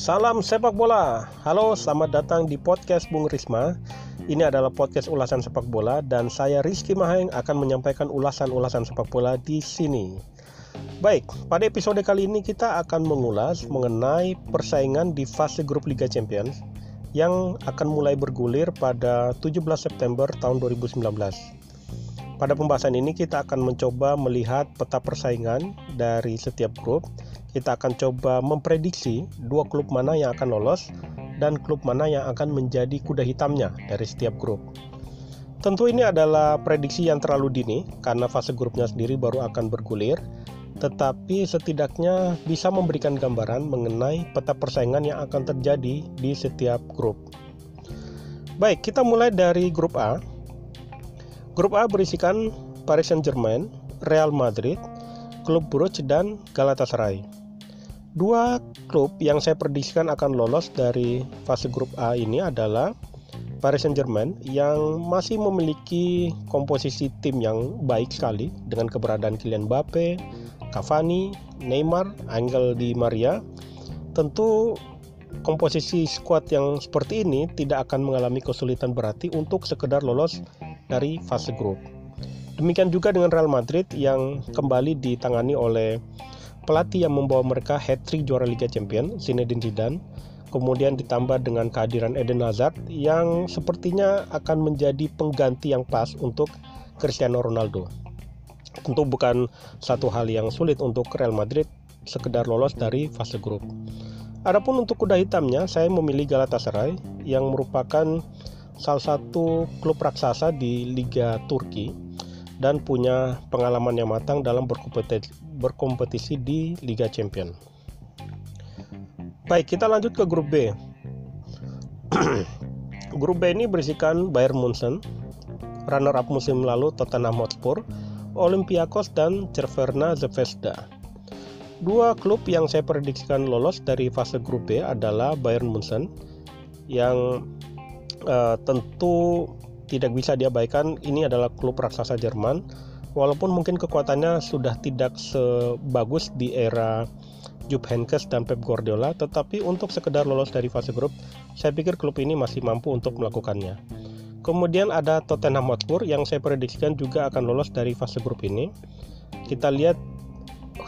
Salam sepak bola. Halo, selamat datang di podcast Bung Risma. Ini adalah podcast ulasan sepak bola dan saya Rizky Maheng akan menyampaikan ulasan-ulasan sepak bola di sini. Baik, pada episode kali ini kita akan mengulas mengenai persaingan di fase grup Liga Champions yang akan mulai bergulir pada 17 September tahun 2019. Pada pembahasan ini kita akan mencoba melihat peta persaingan dari setiap grup kita akan coba memprediksi dua klub mana yang akan lolos dan klub mana yang akan menjadi kuda hitamnya dari setiap grup. Tentu ini adalah prediksi yang terlalu dini karena fase grupnya sendiri baru akan bergulir, tetapi setidaknya bisa memberikan gambaran mengenai peta persaingan yang akan terjadi di setiap grup. Baik, kita mulai dari grup A. Grup A berisikan Paris Saint-Germain, Real Madrid, Klub Brugge dan Galatasaray. Dua klub yang saya prediksikan akan lolos dari fase grup A ini adalah Paris Saint-Germain yang masih memiliki komposisi tim yang baik sekali dengan keberadaan Kylian Mbappe, Cavani, Neymar, Angel Di Maria. Tentu komposisi skuad yang seperti ini tidak akan mengalami kesulitan berarti untuk sekedar lolos dari fase grup. Demikian juga dengan Real Madrid yang kembali ditangani oleh pelatih yang membawa mereka hat-trick juara Liga Champions, Zinedine Zidane, kemudian ditambah dengan kehadiran Eden Hazard yang sepertinya akan menjadi pengganti yang pas untuk Cristiano Ronaldo. Tentu bukan satu hal yang sulit untuk Real Madrid sekedar lolos dari fase grup. Adapun untuk kuda hitamnya, saya memilih Galatasaray yang merupakan salah satu klub raksasa di Liga Turki dan punya pengalaman yang matang dalam berkompetisi, berkompetisi di Liga Champion. Baik, kita lanjut ke grup B. grup B ini berisikan Bayern Munchen, runner up musim lalu Tottenham Hotspur, Olympiakos dan Cerverna Zvezda. Dua klub yang saya prediksikan lolos dari fase grup B adalah Bayern Munchen yang uh, tentu tidak bisa diabaikan ini adalah klub raksasa Jerman walaupun mungkin kekuatannya sudah tidak sebagus di era Jupp Heynckes dan Pep Guardiola, tetapi untuk sekedar lolos dari fase grup, saya pikir klub ini masih mampu untuk melakukannya. Kemudian ada Tottenham Hotspur yang saya prediksikan juga akan lolos dari fase grup ini. Kita lihat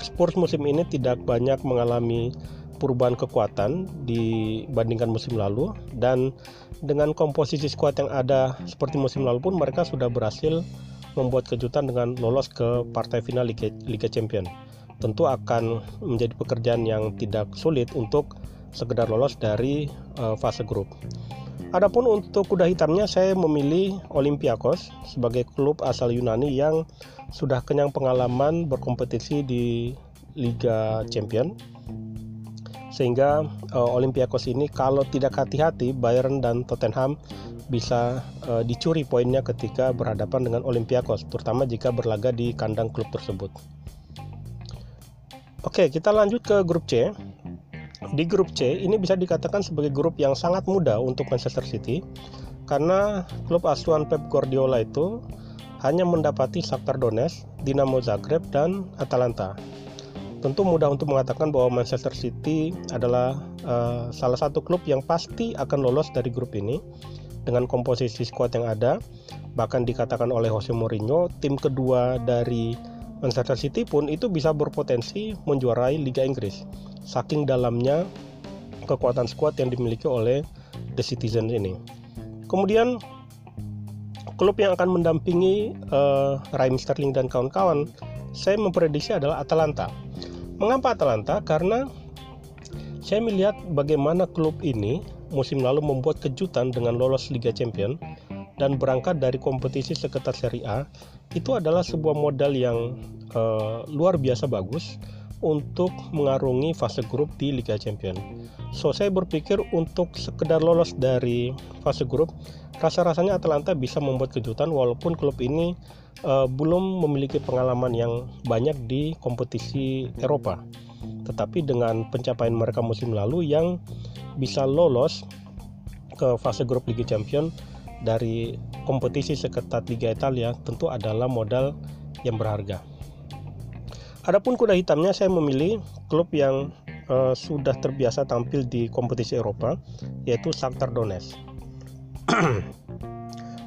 Spurs musim ini tidak banyak mengalami perubahan kekuatan dibandingkan musim lalu dan dengan komposisi skuad yang ada seperti musim lalu pun mereka sudah berhasil membuat kejutan dengan lolos ke partai final Liga, Liga Champion. Tentu akan menjadi pekerjaan yang tidak sulit untuk sekedar lolos dari uh, fase grup. Adapun untuk kuda hitamnya saya memilih Olympiakos sebagai klub asal Yunani yang sudah kenyang pengalaman berkompetisi di Liga Champion sehingga uh, Olympiakos ini kalau tidak hati-hati Bayern dan Tottenham bisa uh, dicuri poinnya ketika berhadapan dengan Olympiakos, terutama jika berlaga di kandang klub tersebut. Oke, kita lanjut ke grup C. Di grup C ini bisa dikatakan sebagai grup yang sangat mudah untuk Manchester City karena klub asuhan Pep Guardiola itu hanya mendapati Shakhtar Donetsk, Dinamo Zagreb dan Atalanta. Tentu mudah untuk mengatakan bahwa Manchester City adalah uh, salah satu klub yang pasti akan lolos dari grup ini dengan komposisi skuad yang ada. Bahkan dikatakan oleh Jose Mourinho, tim kedua dari Manchester City pun itu bisa berpotensi menjuarai Liga Inggris. Saking dalamnya kekuatan skuad yang dimiliki oleh The Citizen ini. Kemudian klub yang akan mendampingi uh, Raheem Sterling dan kawan-kawan, saya memprediksi adalah Atalanta. Mengapa Atalanta? Karena saya melihat bagaimana klub ini musim lalu membuat kejutan dengan lolos Liga Champion dan berangkat dari kompetisi seketat Serie A itu adalah sebuah modal yang uh, luar biasa bagus untuk mengarungi fase grup di Liga Champion. So saya berpikir untuk sekedar lolos dari fase grup, rasa-rasanya Atalanta bisa membuat kejutan walaupun klub ini uh, belum memiliki pengalaman yang banyak di kompetisi Eropa. Tetapi dengan pencapaian mereka musim lalu yang bisa lolos ke fase grup Liga Champion dari kompetisi seketat Liga Italia tentu adalah modal yang berharga. Adapun kuda hitamnya saya memilih klub yang uh, sudah terbiasa tampil di kompetisi Eropa yaitu Shakhtar Donetsk.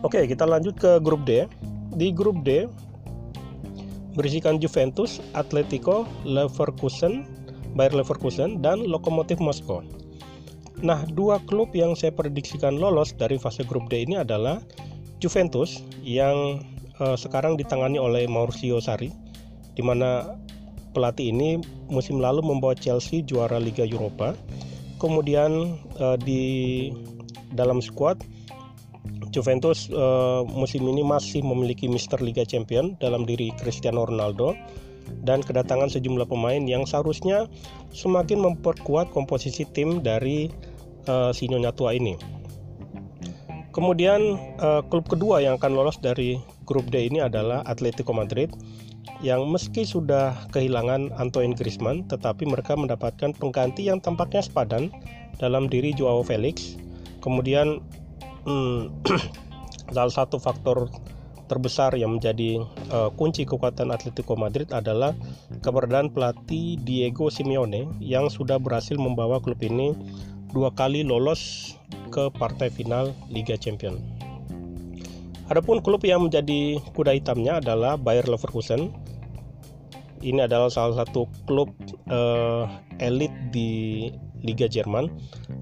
Oke, kita lanjut ke grup D. Di grup D berisikan Juventus, Atletico, Leverkusen, Bayer Leverkusen, dan Lokomotif Moskow. Nah, dua klub yang saya prediksikan lolos dari fase grup D ini adalah Juventus yang uh, sekarang ditangani oleh Mauricio Sarri, di mana pelatih ini musim lalu membawa Chelsea juara Liga Eropa. Kemudian uh, di dalam skuad Juventus uh, musim ini masih memiliki Mister Liga Champion dalam diri Cristiano Ronaldo dan kedatangan sejumlah pemain yang seharusnya semakin memperkuat komposisi tim dari uh, si Nyonya tua ini. Kemudian uh, klub kedua yang akan lolos dari grup D ini adalah Atletico Madrid yang meski sudah kehilangan Antoine Griezmann, tetapi mereka mendapatkan pengganti yang tampaknya sepadan dalam diri Joao Felix. Kemudian hmm, salah satu faktor terbesar yang menjadi uh, kunci kekuatan Atletico Madrid adalah keberadaan pelatih Diego Simeone yang sudah berhasil membawa klub ini dua kali lolos ke partai final Liga Champions. Adapun klub yang menjadi kuda hitamnya adalah Bayer Leverkusen ini adalah salah satu klub uh, elit di Liga Jerman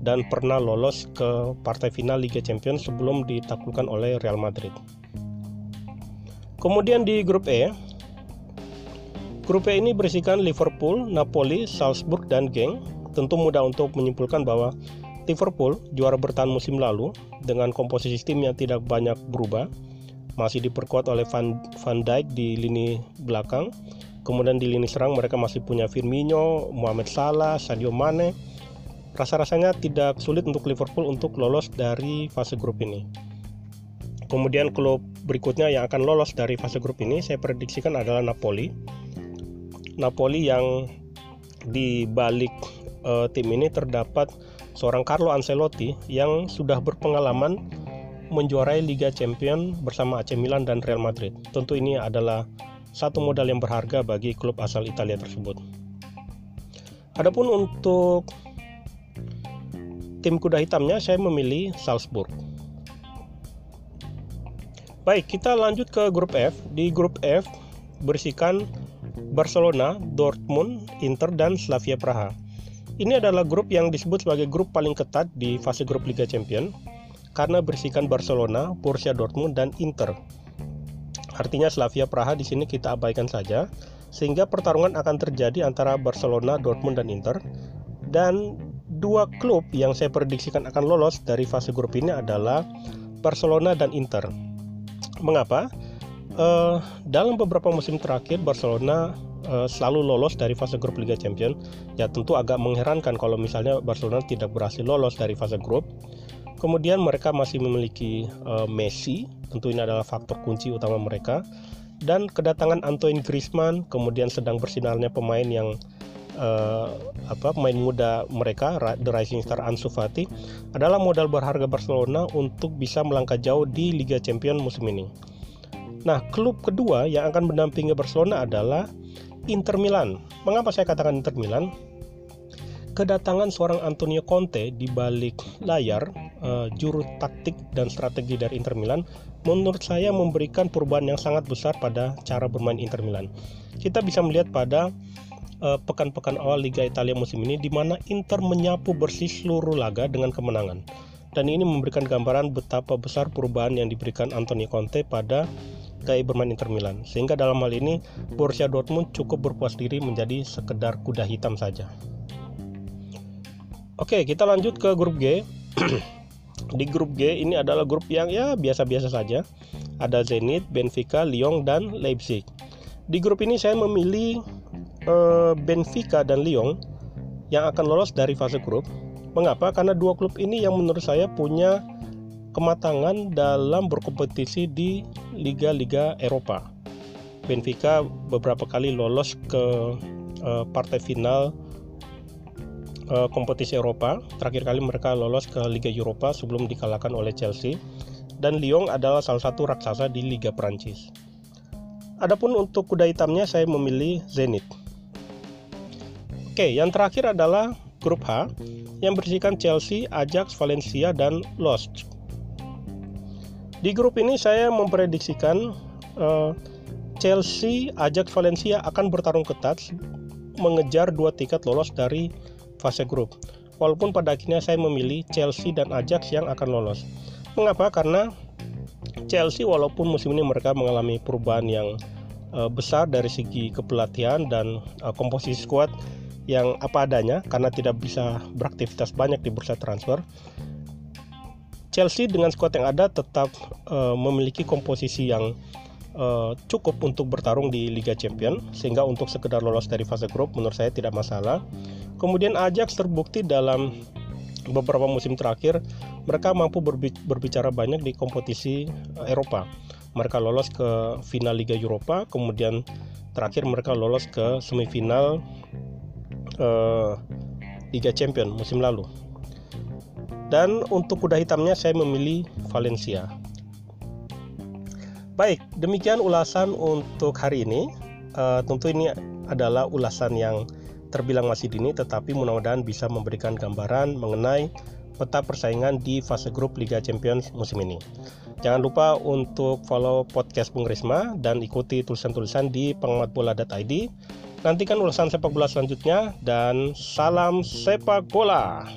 dan pernah lolos ke partai final Liga Champions sebelum ditaklukkan oleh Real Madrid. Kemudian di grup E, grup E ini berisikan Liverpool, Napoli, Salzburg, dan Genk. Tentu mudah untuk menyimpulkan bahwa Liverpool juara bertahan musim lalu dengan komposisi tim yang tidak banyak berubah, masih diperkuat oleh Van, Van Dijk di lini belakang, Kemudian di lini serang mereka masih punya Firmino, Mohamed Salah, Sadio Mane. Rasa-rasanya tidak sulit untuk Liverpool untuk lolos dari fase grup ini. Kemudian klub berikutnya yang akan lolos dari fase grup ini saya prediksikan adalah Napoli. Napoli yang di balik uh, tim ini terdapat seorang Carlo Ancelotti yang sudah berpengalaman menjuarai Liga Champions bersama AC Milan dan Real Madrid. Tentu ini adalah satu modal yang berharga bagi klub asal Italia tersebut. Adapun untuk tim kuda hitamnya saya memilih Salzburg. Baik, kita lanjut ke grup F. Di grup F berisikan Barcelona, Dortmund, Inter, dan Slavia Praha. Ini adalah grup yang disebut sebagai grup paling ketat di fase grup Liga Champions karena berisikan Barcelona, Borussia Dortmund, dan Inter. Artinya Slavia Praha di sini kita abaikan saja sehingga pertarungan akan terjadi antara Barcelona, Dortmund dan Inter. Dan dua klub yang saya prediksikan akan lolos dari fase grup ini adalah Barcelona dan Inter. Mengapa? Uh, dalam beberapa musim terakhir Barcelona uh, selalu lolos dari fase grup Liga Champions. Ya tentu agak mengherankan kalau misalnya Barcelona tidak berhasil lolos dari fase grup. Kemudian mereka masih memiliki uh, Messi tentu ini adalah faktor kunci utama mereka dan kedatangan Antoine Griezmann kemudian sedang bersinarnya pemain yang uh, apa pemain muda mereka The Rising Star Ansu Fati adalah modal berharga Barcelona untuk bisa melangkah jauh di Liga Champions musim ini. Nah, klub kedua yang akan mendampingi Barcelona adalah Inter Milan. Mengapa saya katakan Inter Milan? Kedatangan seorang Antonio Conte di balik layar uh, juru taktik dan strategi dari Inter Milan menurut saya memberikan perubahan yang sangat besar pada cara bermain Inter Milan. Kita bisa melihat pada eh, pekan-pekan uh, awal Liga Italia musim ini di mana Inter menyapu bersih seluruh laga dengan kemenangan. Dan ini memberikan gambaran betapa besar perubahan yang diberikan Antonio Conte pada gaya bermain Inter Milan. Sehingga dalam hal ini Borussia Dortmund cukup berpuas diri menjadi sekedar kuda hitam saja. Oke, kita lanjut ke grup G. Di grup G ini adalah grup yang ya biasa-biasa saja. Ada Zenit, Benfica, Lyon, dan Leipzig. Di grup ini saya memilih uh, Benfica dan Lyon yang akan lolos dari fase grup. Mengapa? Karena dua klub ini yang menurut saya punya kematangan dalam berkompetisi di liga-liga Eropa. Benfica beberapa kali lolos ke uh, partai final uh, kompetisi Eropa. Terakhir kali mereka lolos ke Liga Eropa sebelum dikalahkan oleh Chelsea. Dan Lyon adalah salah satu raksasa di Liga Prancis. Adapun untuk kuda hitamnya saya memilih Zenit. Oke, yang terakhir adalah grup H yang berisikan Chelsea, Ajax, Valencia, dan Lost. Di grup ini saya memprediksikan uh, Chelsea, Ajax, Valencia akan bertarung ketat mengejar dua tiket lolos dari fase grup. Walaupun pada akhirnya saya memilih Chelsea dan Ajax yang akan lolos. Mengapa? Karena Chelsea walaupun musim ini mereka mengalami perubahan yang uh, besar dari segi kepelatihan dan uh, komposisi skuad yang apa adanya karena tidak bisa beraktivitas banyak di bursa transfer. Chelsea dengan skuad yang ada tetap uh, memiliki komposisi yang uh, cukup untuk bertarung di Liga Champion sehingga untuk sekedar lolos dari fase grup menurut saya tidak masalah. Kemudian Ajax terbukti dalam beberapa musim terakhir mereka mampu berbicara banyak di kompetisi Eropa. Mereka lolos ke final Liga Eropa, kemudian terakhir mereka lolos ke semifinal uh, Liga Champion musim lalu. Dan untuk kuda hitamnya saya memilih Valencia. Baik, demikian ulasan untuk hari ini. Uh, tentu ini adalah ulasan yang terbilang masih dini, tetapi mudah-mudahan bisa memberikan gambaran mengenai peta persaingan di fase grup Liga Champions musim ini. Jangan lupa untuk follow podcast Bung Risma dan ikuti tulisan-tulisan di pengamatbola.id Nantikan ulasan sepak bola selanjutnya dan salam sepak bola.